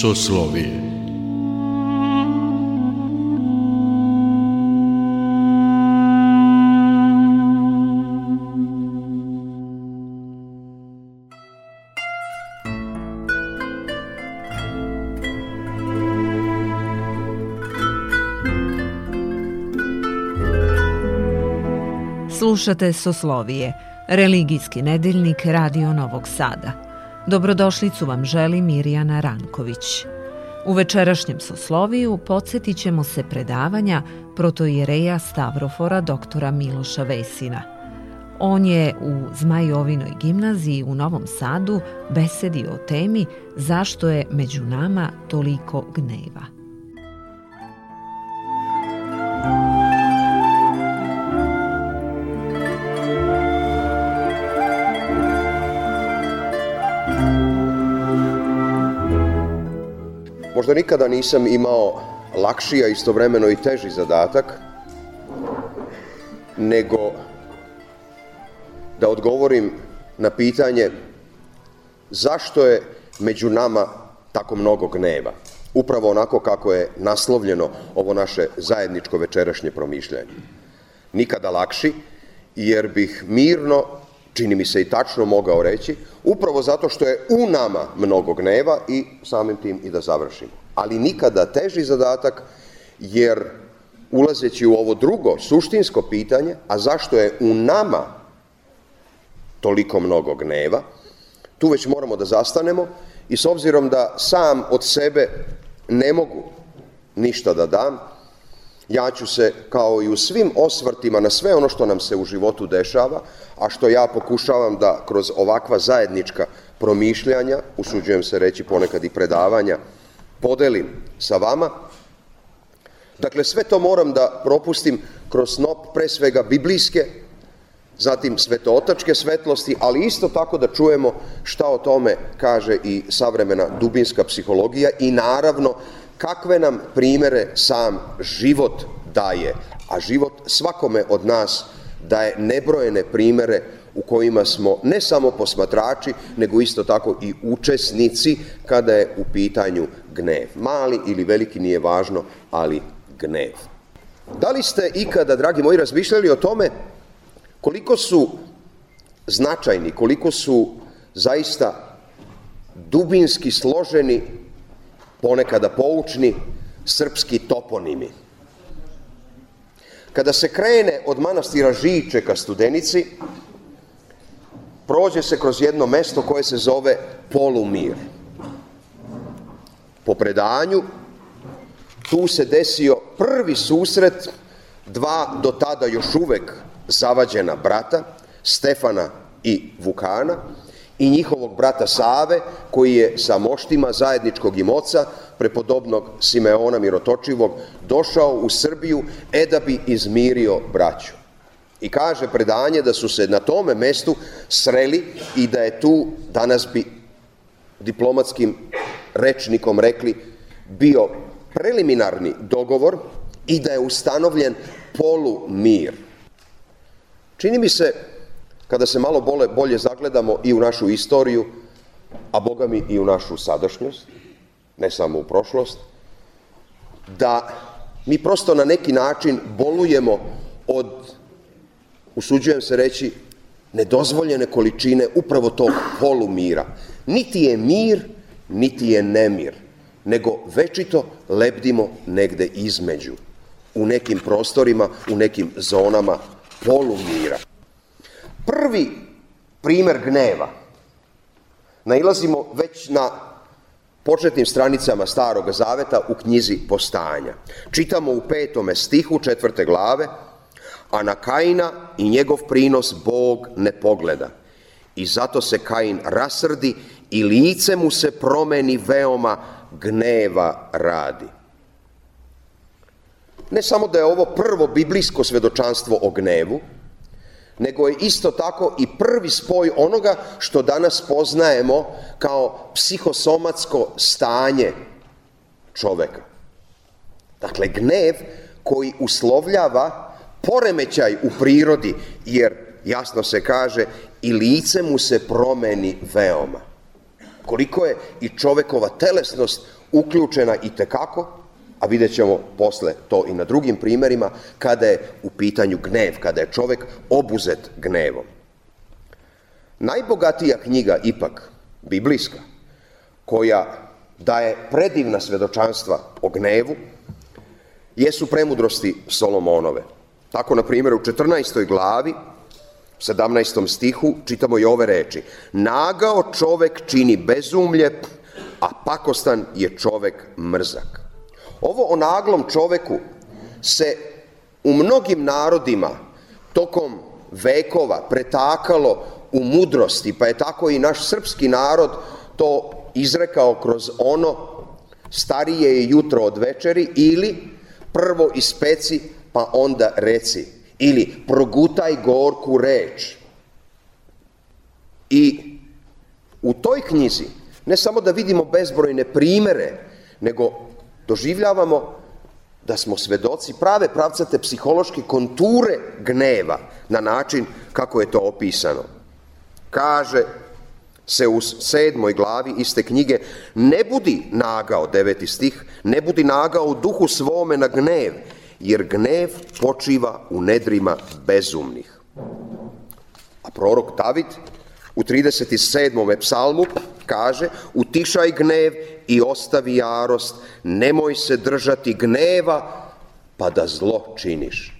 soslovije. Slušate Soslovije, religijski nedeljnik Radio Novog Sada. Dobrodošlicu vam želi Mirjana Ranković. U večerašnjem sosloviju podsjetit ćemo se predavanja protojereja Stavrofora doktora Miloša Vesina. On je u Zmajovinoj gimnaziji u Novom Sadu besedio o temi zašto je među nama toliko gneva. Možda nikada nisam imao lakši, a istovremeno i teži zadatak, nego da odgovorim na pitanje zašto je među nama tako mnogo gneva. Upravo onako kako je naslovljeno ovo naše zajedničko večerašnje promišljanje. Nikada lakši, jer bih mirno, čini mi se i tačno mogao reći, upravo zato što je u nama mnogo gneva i samim tim i da završimo ali nikada teži zadatak, jer ulazeći u ovo drugo, suštinsko pitanje, a zašto je u nama toliko mnogo gneva, tu već moramo da zastanemo i s obzirom da sam od sebe ne mogu ništa da dam, ja ću se, kao i u svim osvrtima na sve ono što nam se u životu dešava, a što ja pokušavam da kroz ovakva zajednička promišljanja, usuđujem se reći ponekad i predavanja, podelim sa vama. Dakle, sve to moram da propustim kroz snop pre svega biblijske, zatim svetootačke svetlosti, ali isto tako da čujemo šta o tome kaže i savremena dubinska psihologija i naravno kakve nam primere sam život daje, a život svakome od nas daje nebrojene primere u kojima smo ne samo posmatrači, nego isto tako i učesnici kada je u pitanju gnev. Mali ili veliki nije važno, ali gnev. Da li ste ikada, dragi moji, razmišljali o tome koliko su značajni, koliko su zaista dubinski složeni, ponekada poučni, srpski toponimi. Kada se krene od manastira Žiče ka Studenici, prođe se kroz jedno mesto koje se zove Polumir. Po predanju, tu se desio prvi susret dva do tada još uvek zavađena brata, Stefana i Vukana, i njihovog brata Save, koji je sa moštima zajedničkog im oca, prepodobnog Simeona Mirotočivog, došao u Srbiju e da bi izmirio braću. I kaže predanje da su se na tome mestu sreli i da je tu, danas bi diplomatskim rečnikom rekli, bio preliminarni dogovor i da je ustanovljen polu mir. Čini mi se, kada se malo bolje, bolje zagledamo i u našu istoriju, a boga mi i u našu sadašnjost, ne samo u prošlost, da mi prosto na neki način bolujemo od usuđujem se reći, nedozvoljene količine upravo tog polumira. Niti je mir, niti je nemir, nego večito lebdimo negde između, u nekim prostorima, u nekim zonama polumira. Prvi primer gneva nailazimo već na početnim stranicama Starog Zaveta u knjizi Postanja. Čitamo u petome stihu četvrte glave – a na Kaina i njegov prinos Bog ne pogleda. I zato se Kain rasrdi i lice mu se promeni veoma gneva radi. Ne samo da je ovo prvo biblijsko svedočanstvo o gnevu, nego je isto tako i prvi spoj onoga što danas poznajemo kao psihosomatsko stanje čoveka. Dakle, gnev koji uslovljava poremećaj u prirodi, jer jasno se kaže i lice mu se promeni veoma. Koliko je i čovekova telesnost uključena i tekako, a vidjet ćemo posle to i na drugim primerima, kada je u pitanju gnev, kada je čovek obuzet gnevom. Najbogatija knjiga ipak, biblijska, koja daje predivna svedočanstva o gnevu, jesu premudrosti Solomonove – Tako, na primjer, u 14. glavi, 17. stihu, čitamo i ove reči. Nagao čovek čini bezumlje, a pakostan je čovek mrzak. Ovo o naglom čoveku se u mnogim narodima tokom vekova pretakalo u mudrosti, pa je tako i naš srpski narod to izrekao kroz ono starije je jutro od večeri ili prvo ispeci pa onda reci. Ili progutaj gorku reč. I u toj knjizi ne samo da vidimo bezbrojne primere, nego doživljavamo da smo svedoci prave pravcate psihološke konture gneva na način kako je to opisano. Kaže se u sedmoj glavi iste knjige ne budi nagao, deveti stih, ne budi nagao u duhu svome na gnev, jer gnev počiva u nedrima bezumnih. A prorok David u 37. psalmu kaže utišaj gnev i ostavi jarost, nemoj se držati gneva pa da zlo činiš.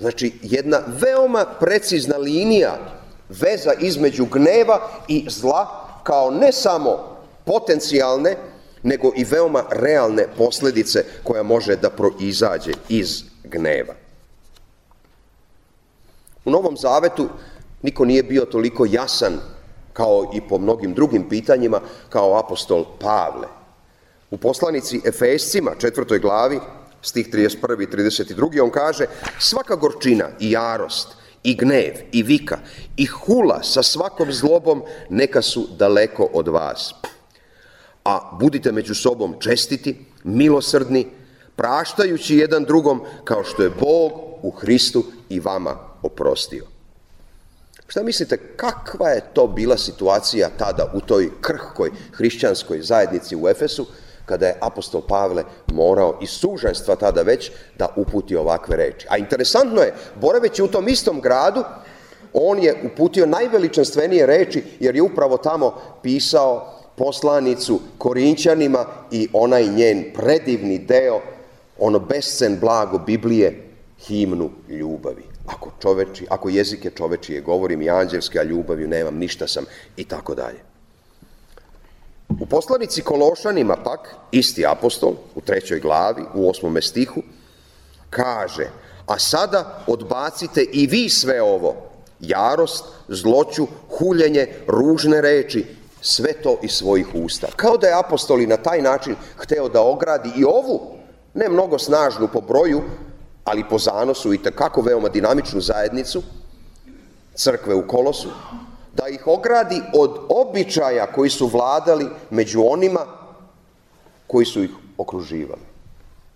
Znači, jedna veoma precizna linija veza između gneva i zla kao ne samo potencijalne, nego i veoma realne posledice koja može da proizađe iz gneva. U Novom Zavetu niko nije bio toliko jasan kao i po mnogim drugim pitanjima, kao apostol Pavle. U poslanici Efescima, četvrtoj glavi, stih 31. i 32. on kaže svaka gorčina i jarost i gnev i vika i hula sa svakom zlobom neka su daleko od vas a budite među sobom čestiti, milosrdni, praštajući jedan drugom kao što je Bog u Hristu i vama oprostio. Šta mislite, kakva je to bila situacija tada u toj krhkoj hrišćanskoj zajednici u Efesu, kada je apostol Pavle morao iz suženstva tada već da uputi ovakve reči. A interesantno je, boraveći u tom istom gradu, on je uputio najveličanstvenije reči, jer je upravo tamo pisao poslanicu Korinćanima i onaj njen predivni deo, ono bescen blago Biblije, himnu ljubavi. Ako, čoveči, ako jezike čovečije govorim i anđelske, a ljubavju nemam, ništa sam i tako dalje. U poslanici Kološanima pak, isti apostol, u trećoj glavi, u osmome stihu, kaže, a sada odbacite i vi sve ovo, jarost, zloću, huljenje, ružne reči, sve to iz svojih usta. Kao da je apostoli na taj način hteo da ogradi i ovu, ne mnogo snažnu po broju, ali po zanosu i takako veoma dinamičnu zajednicu, crkve u kolosu, da ih ogradi od običaja koji su vladali među onima koji su ih okruživali.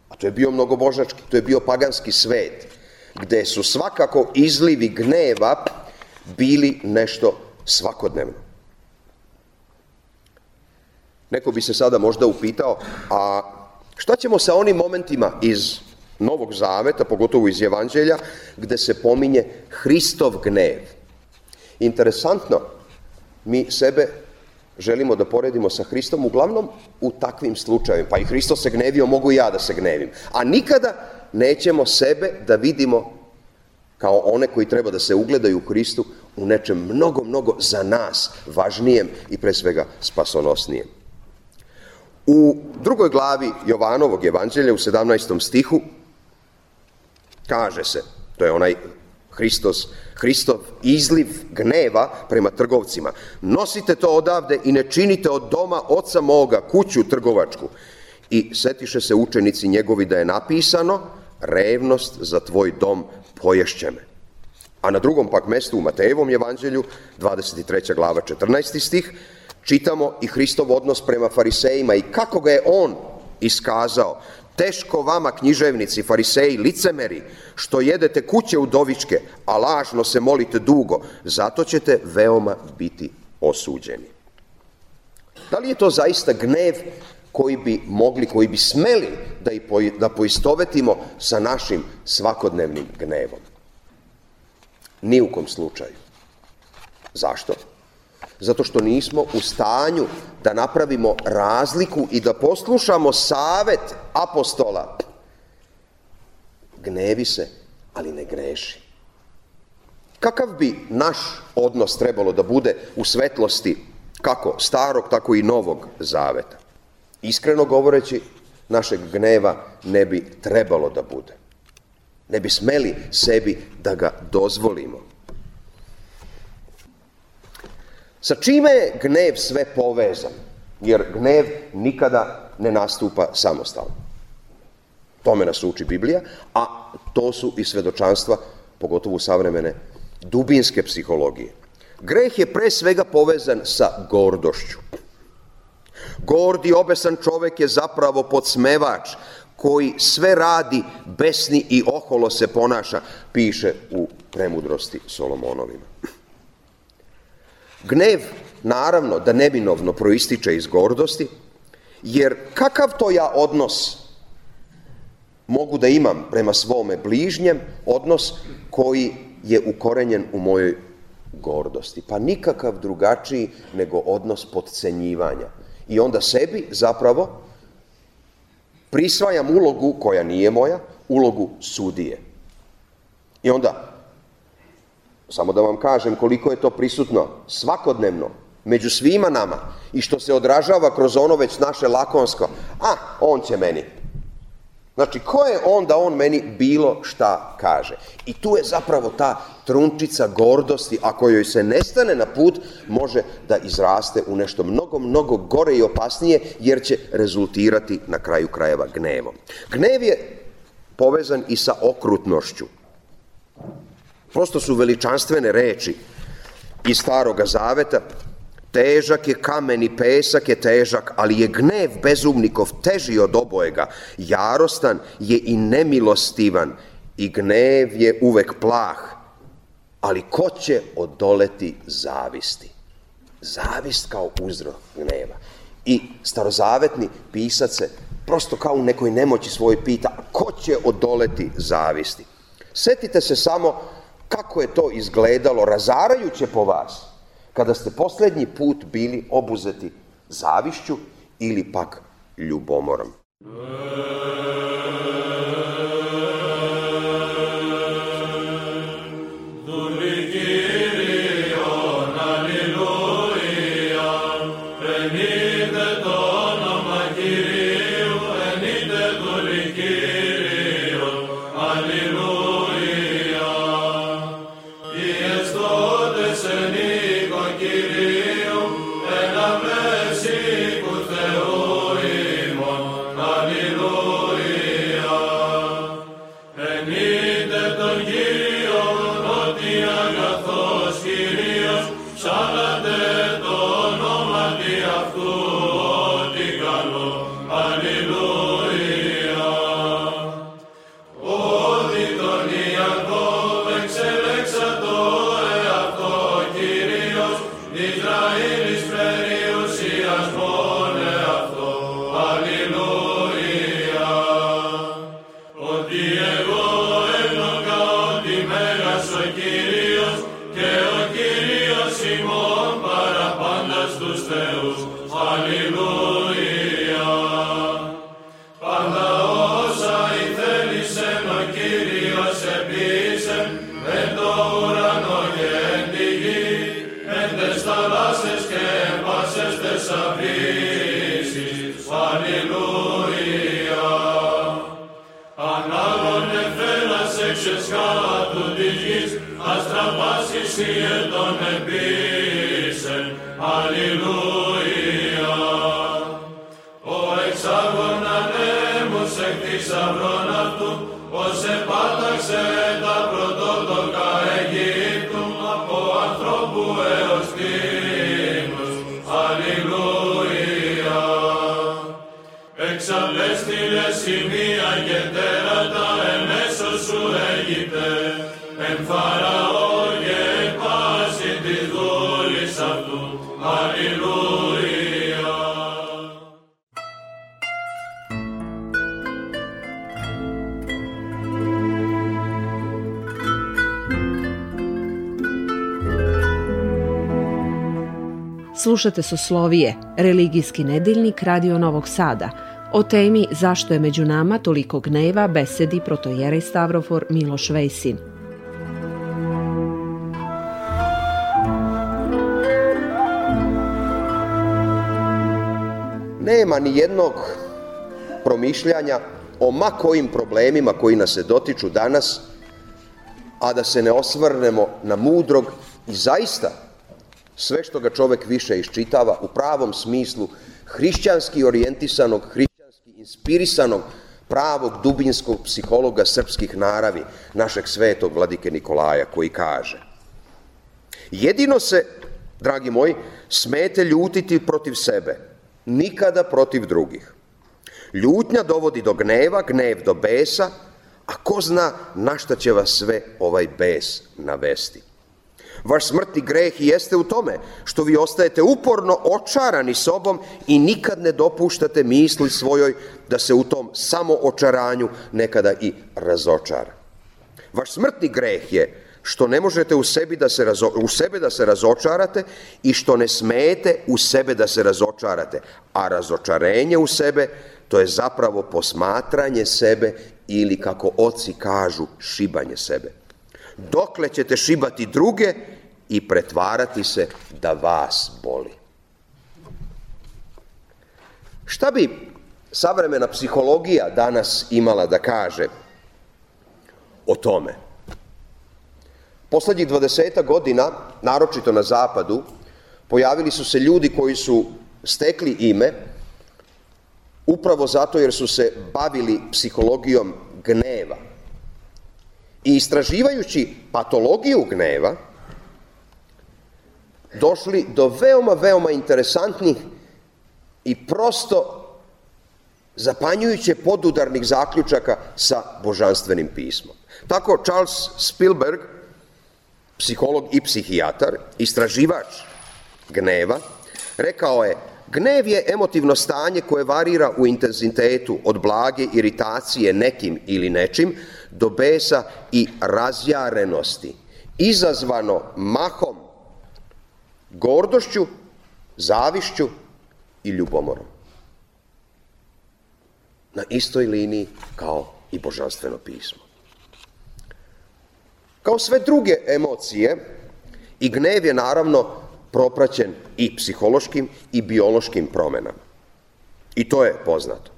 A to je bio mnogobožački, to je bio paganski svet, gde su svakako izlivi gneva bili nešto svakodnevno. Neko bi se sada možda upitao, a šta ćemo sa onim momentima iz Novog Zaveta, pogotovo iz Evanđelja, gde se pominje Hristov gnev? Interesantno, mi sebe želimo da poredimo sa Hristom, uglavnom u takvim slučajevima. Pa i Hristo se gnevio, mogu i ja da se gnevim. A nikada nećemo sebe da vidimo kao one koji treba da se ugledaju u Hristu u nečem mnogo, mnogo za nas važnijem i pre svega spasonosnijem. U drugoj glavi Jovanovog evanđelja u 17. stihu kaže se, to je onaj Hristos, Hristov izliv gneva prema trgovcima. Nosite to odavde i ne činite od doma oca moga kuću trgovačku. I setiše se učenici njegovi da je napisano revnost za tvoj dom poješće me. A na drugom pak mestu u Matejevom evanđelju, 23. glava 14. stih, čitamo i Hristov odnos prema farisejima i kako ga je on iskazao. Teško vama, književnici, fariseji, licemeri, što jedete kuće udovičke, a lažno se molite dugo, zato ćete veoma biti osuđeni. Da li je to zaista gnev koji bi mogli, koji bi smeli da, i po, da poistovetimo sa našim svakodnevnim gnevom? Ni u kom slučaju. Zašto? Zato što nismo u stanju da napravimo razliku i da poslušamo savet apostola. Gnevi se, ali ne greši. Kakav bi naš odnos trebalo da bude u svetlosti kako starog, tako i novog zaveta? Iskreno govoreći, našeg gneva ne bi trebalo da bude. Ne bi smeli sebi da ga dozvolimo. Sa čime je gnev sve povezan? Jer gnev nikada ne nastupa samostalno. Tome nas uči Biblija, a to su i svedočanstva, pogotovo savremene, dubinske psihologije. Greh je pre svega povezan sa gordošću. Gordi, obesan čovek je zapravo podsmevač koji sve radi, besni i oholo se ponaša, piše u premudrosti Solomonovima. Gnev, naravno, da nebinovno proističe iz gordosti, jer kakav to ja odnos mogu da imam prema svome bližnjem, odnos koji je ukorenjen u mojoj gordosti. Pa nikakav drugačiji nego odnos podcenjivanja. I onda sebi zapravo prisvajam ulogu koja nije moja, ulogu sudije. I onda Samo da vam kažem koliko je to prisutno svakodnevno među svima nama i što se odražava kroz ono već naše lakonsko. A, on će meni. Znači, ko je on da on meni bilo šta kaže? I tu je zapravo ta trunčica gordosti, ako joj se nestane na put, može da izraste u nešto mnogo, mnogo gore i opasnije, jer će rezultirati na kraju krajeva gnevom. Gnev je povezan i sa okrutnošću. Prosto su veličanstvene reči iz staroga zaveta. Težak je kamen i pesak je težak, ali je gnev bezumnikov teži od obojega. Jarostan je i nemilostivan i gnev je uvek plah. Ali ko će odoleti zavisti? Zavist kao uzrok gneva. I starozavetni pisac se prosto kao u nekoj nemoći svoje pita ko će odoleti zavisti? Setite se samo kako je to izgledalo razarajuće po vas kada ste poslednji put bili obuzeti zavišću ili pak ljubomorom. Κύριε τον επίσεν, Αλληλούια. Ο εξάγων ανέμους εκ θησαυρών αυτού, ως επάταξε τα πρωτότοκα Αιγύπτου, από ανθρώπου έως τίμους, Αλληλούια. Εξαπέστειλε σημεία και τέρατα, εμέσως σου Αίγυπτε, εμφαρά Slušate Soslovije, religijski nedeljnik Radio Novog Sada, o temi zašto je među nama toliko gneva besedi protojera i Stavrofor Miloš Vesin. Nema ni jednog promišljanja o makojim problemima koji nas se dotiču danas, a da se ne osvrnemo na mudrog i zaista sve što ga čovek više iščitava u pravom smislu hrišćanski orijentisanog, hrišćanski inspirisanog, pravog dubinskog psihologa srpskih naravi, našeg svetog vladike Nikolaja, koji kaže Jedino se, dragi moji, smete ljutiti protiv sebe, nikada protiv drugih. Ljutnja dovodi do gneva, gnev do besa, a ko zna na šta će vas sve ovaj bes navesti. Vaš smrtni greh jeste u tome što vi ostajete uporno očarani sobom i nikad ne dopuštate misli svojoj da se u tom samo očaranju nekada i razočara. Vaš smrtni greh je što ne možete u, sebi da se razo, u sebe da se razočarate i što ne smete u sebe da se razočarate, a razočarenje u sebe to je zapravo posmatranje sebe ili kako oci kažu šibanje sebe dokle ćete šibati druge i pretvarati se da vas boli. Šta bi savremena psihologija danas imala da kaže o tome? Poslednjih 20 godina, naročito na zapadu, pojavili su se ljudi koji su stekli ime upravo zato jer su se bavili psihologijom gneva i istraživajući patologiju gneva, došli do veoma, veoma interesantnih i prosto zapanjujuće podudarnih zaključaka sa božanstvenim pismom. Tako Charles Spielberg, psiholog i psihijatar, istraživač gneva, rekao je Gnev je emotivno stanje koje varira u intenzitetu od blage iritacije nekim ili nečim do besa i razjarenosti, izazvano mahom, gordošću, zavišću i ljubomorom. Na istoj liniji kao i božanstveno pismo. Kao sve druge emocije, i gnev je naravno propraćen i psihološkim i biološkim promenama. I to je poznato.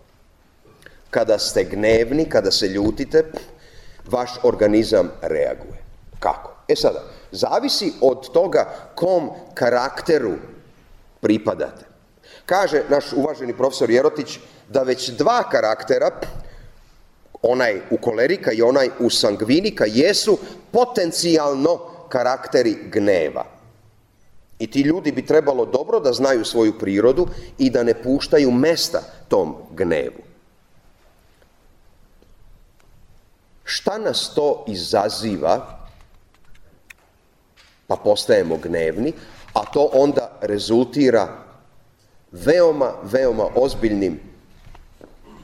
Kada ste gnevni, kada se ljutite, vaš organizam reaguje. Kako? E sada, zavisi od toga kom karakteru pripadate. Kaže naš uvaženi profesor Jerotić da već dva karaktera, onaj u kolerika i onaj u sangvinika, jesu potencijalno karakteri gneva. I ti ljudi bi trebalo dobro da znaju svoju prirodu i da ne puštaju mesta tom gnevu. Šta nas to izaziva? Pa postajemo gnevni, a to onda rezultira veoma, veoma ozbiljnim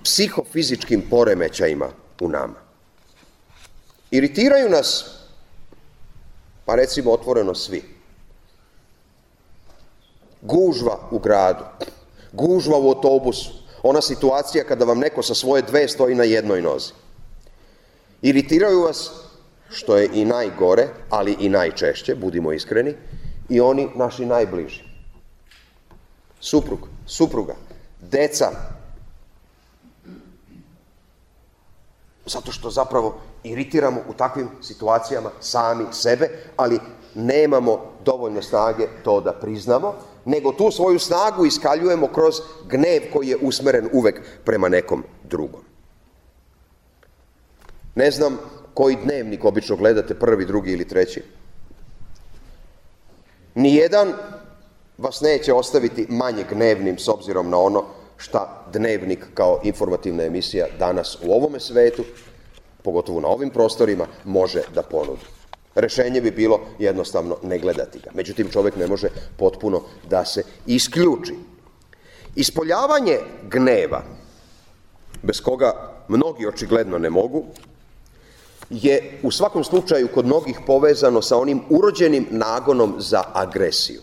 psihofizičkim poremećajima u nama. Iritiraju nas, pa recimo otvoreno svi. Gužva u gradu, gužva u autobusu, ona situacija kada vam neko sa svoje dve stoji na jednoj nozi. Iritiraju vas, što je i najgore, ali i najčešće, budimo iskreni, i oni naši najbliži. Suprug, supruga, deca. Zato što zapravo iritiramo u takvim situacijama sami sebe, ali nemamo dovoljno snage to da priznamo, nego tu svoju snagu iskaljujemo kroz gnev koji je usmeren uvek prema nekom drugom. Ne znam koji dnevnik obično gledate, prvi, drugi ili treći. Nijedan vas neće ostaviti manje gnevnim s obzirom na ono šta dnevnik kao informativna emisija danas u ovome svetu, pogotovo na ovim prostorima, može da ponudi. Rešenje bi bilo jednostavno ne gledati ga. Međutim, čovek ne može potpuno da se isključi. Ispoljavanje gneva, bez koga mnogi očigledno ne mogu, je u svakom slučaju kod mnogih povezano sa onim urođenim nagonom za agresiju.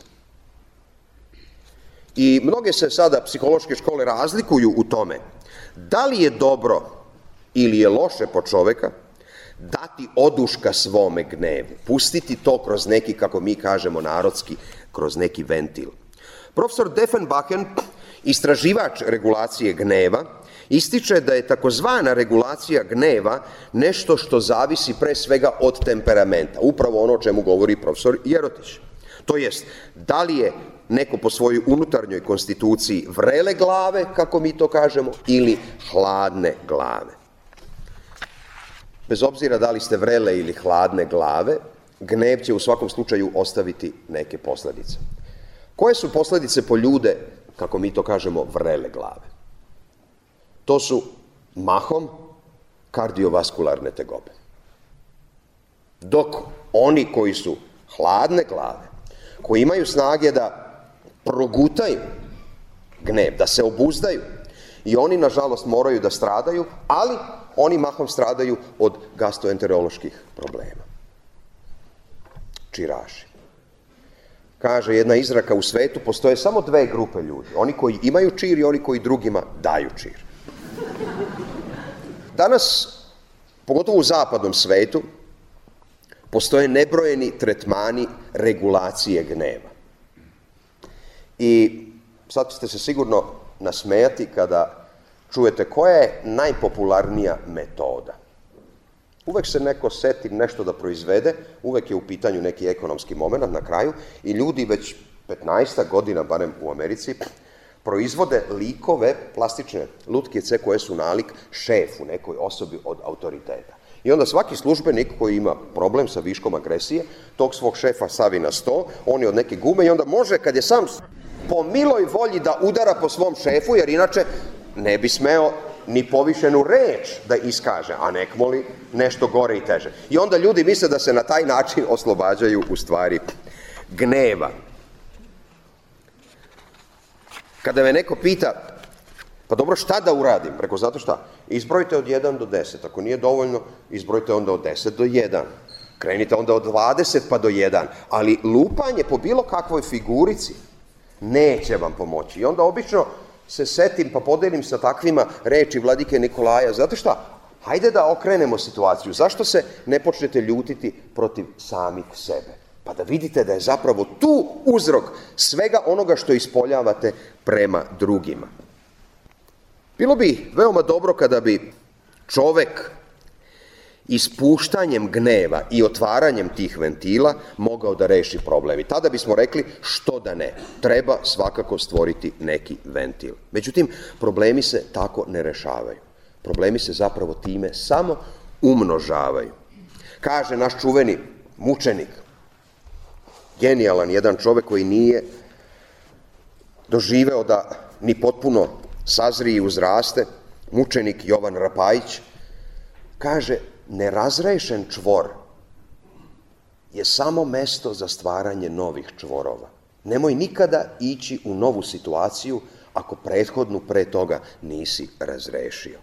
I mnoge se sada psihološke škole razlikuju u tome da li je dobro ili je loše po čoveka dati oduška svome gnevu, pustiti to kroz neki, kako mi kažemo narodski, kroz neki ventil. Profesor Defenbachen, istraživač regulacije gneva, Ističe da je takozvana regulacija gneva nešto što zavisi pre svega od temperamenta, upravo ono o čemu govori profesor Jerotić. To jest, da li je neko po svojoj unutarnjoj konstituciji vrele glave, kako mi to kažemo, ili hladne glave. Bez obzira da li ste vrele ili hladne glave, gnev će u svakom slučaju ostaviti neke posledice. Koje su posledice po ljude, kako mi to kažemo, vrele glave? To su mahom kardiovaskularne tegobe. Dok oni koji su hladne glave, koji imaju snage da progutaju gnev, da se obuzdaju, i oni nažalost moraju da stradaju, ali oni mahom stradaju od gastroenteroloških problema. Čiraši. Kaže jedna izraka u svetu, postoje samo dve grupe ljudi. Oni koji imaju čir i oni koji drugima daju čir. Danas, pogotovo u zapadnom svetu, postoje nebrojeni tretmani regulacije gneva. I sad ćete se sigurno nasmejati kada čujete koja je najpopularnija metoda. Uvek se neko seti nešto da proizvede, uvek je u pitanju neki ekonomski moment na kraju i ljudi već 15 godina, barem u Americi, proizvode likove plastične lutkice koje su nalik šefu, nekoj osobi od autoriteta. I onda svaki službenik koji ima problem sa viškom agresije, tog svog šefa savi na sto, on je od neke gume i onda može, kad je sam po miloj volji da udara po svom šefu, jer inače ne bi smeo ni povišenu reč da iskaže, a nek moli nešto gore i teže. I onda ljudi misle da se na taj način oslobađaju u stvari gneva. Kada me neko pita, pa dobro šta da uradim? Rekao, zato šta, izbrojite od 1 do 10. Ako nije dovoljno, izbrojite onda od 10 do 1. Krenite onda od 20 pa do 1. Ali lupanje po bilo kakvoj figurici neće vam pomoći. I onda obično se setim pa podelim sa takvima reči vladike Nikolaja. Zato šta, hajde da okrenemo situaciju. Zašto se ne počnete ljutiti protiv samih sebe? Pa da vidite da je zapravo tu uzrok svega onoga što ispoljavate prema drugima. Bilo bi veoma dobro kada bi čovek ispuštanjem gneva i otvaranjem tih ventila mogao da reši problemi. Tada bismo rekli što da ne, treba svakako stvoriti neki ventil. Međutim, problemi se tako ne rešavaju. Problemi se zapravo time samo umnožavaju. Kaže naš čuveni mučenik genijalan jedan čovek koji nije doživeo da ni potpuno sazri i uzraste, mučenik Jovan Rapajić, kaže, nerazrešen čvor je samo mesto za stvaranje novih čvorova. Nemoj nikada ići u novu situaciju ako prethodnu pre toga nisi razrešio.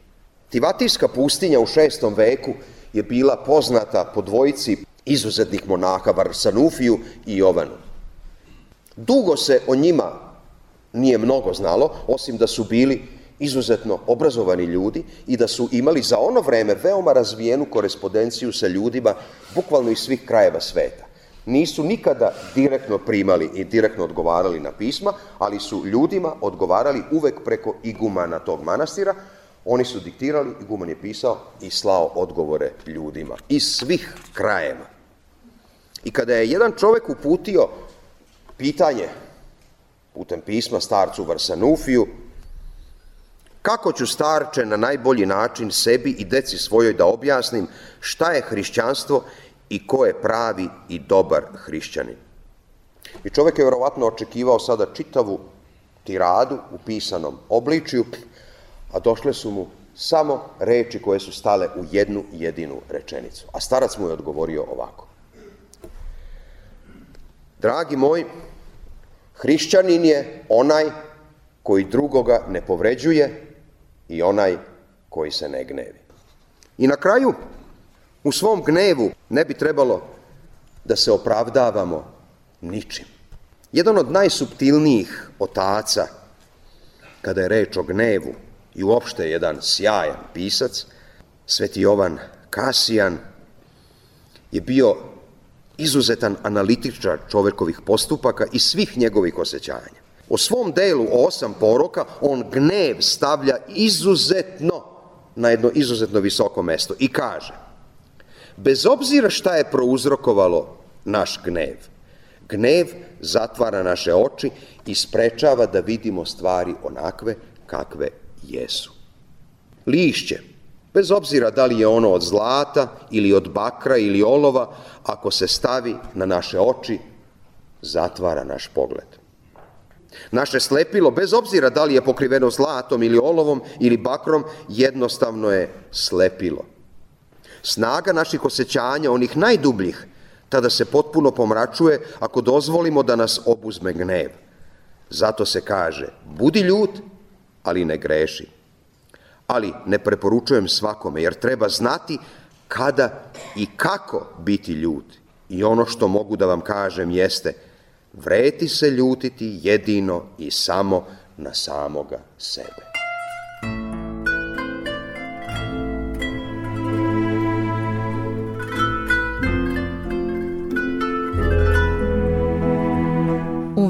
Tivatijska pustinja u šestom veku je bila poznata po dvojici izuzetnih monaha Varsanufiju i Jovanu. Dugo se o njima nije mnogo znalo, osim da su bili izuzetno obrazovani ljudi i da su imali za ono vreme veoma razvijenu korespondenciju sa ljudima bukvalno iz svih krajeva sveta. Nisu nikada direktno primali i direktno odgovarali na pisma, ali su ljudima odgovarali uvek preko igumana tog manastira. Oni su diktirali, iguman je pisao i slao odgovore ljudima iz svih krajeva. I kada je jedan čovek uputio pitanje putem pisma starcu Varsanufiju, kako ću starče na najbolji način sebi i deci svojoj da objasnim šta je hrišćanstvo i ko je pravi i dobar hrišćanin. I čovjek je verovatno očekivao sada čitavu tiradu u pisanom obličju, a došle su mu samo reči koje su stale u jednu jedinu rečenicu. A starac mu je odgovorio ovako. Dragi moj, hrišćanin je onaj koji drugoga ne povređuje i onaj koji se ne gnevi. I na kraju, u svom gnevu ne bi trebalo da se opravdavamo ničim. Jedan od najsubtilnijih otaca, kada je reč o gnevu, i uopšte jedan sjajan pisac, Sveti Jovan Kasijan, je bio izuzetan analitičar čovekovih postupaka i svih njegovih osjećanja. O svom delu o osam poroka on gnev stavlja izuzetno na jedno izuzetno visoko mesto i kaže bez obzira šta je prouzrokovalo naš gnev, gnev zatvara naše oči i sprečava da vidimo stvari onakve kakve jesu. Lišće Bez obzira da li je ono od zlata ili od bakra ili olova, ako se stavi na naše oči, zatvara naš pogled. Naše slepilo, bez obzira da li je pokriveno zlatom ili olovom ili bakrom, jednostavno je slepilo. Snaga naših osjećanja, onih najdubljih, tada se potpuno pomračuje ako dozvolimo da nas obuzme gnev. Zato se kaže, budi ljut, ali ne greši ali ne preporučujem svakome, jer treba znati kada i kako biti ljut. I ono što mogu da vam kažem jeste, vreti se ljutiti jedino i samo na samoga sebe.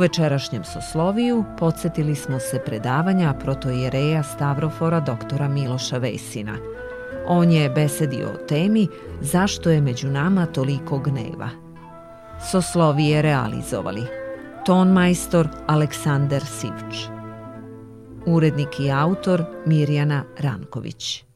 večerašnjem sosloviju podsjetili smo se predavanja protojereja Stavrofora doktora Miloša Vesina. On je besedio o temi zašto je među nama toliko gneva. Soslovije realizovali ton majstor Aleksandar Sivč. Urednik i autor Mirjana Ranković.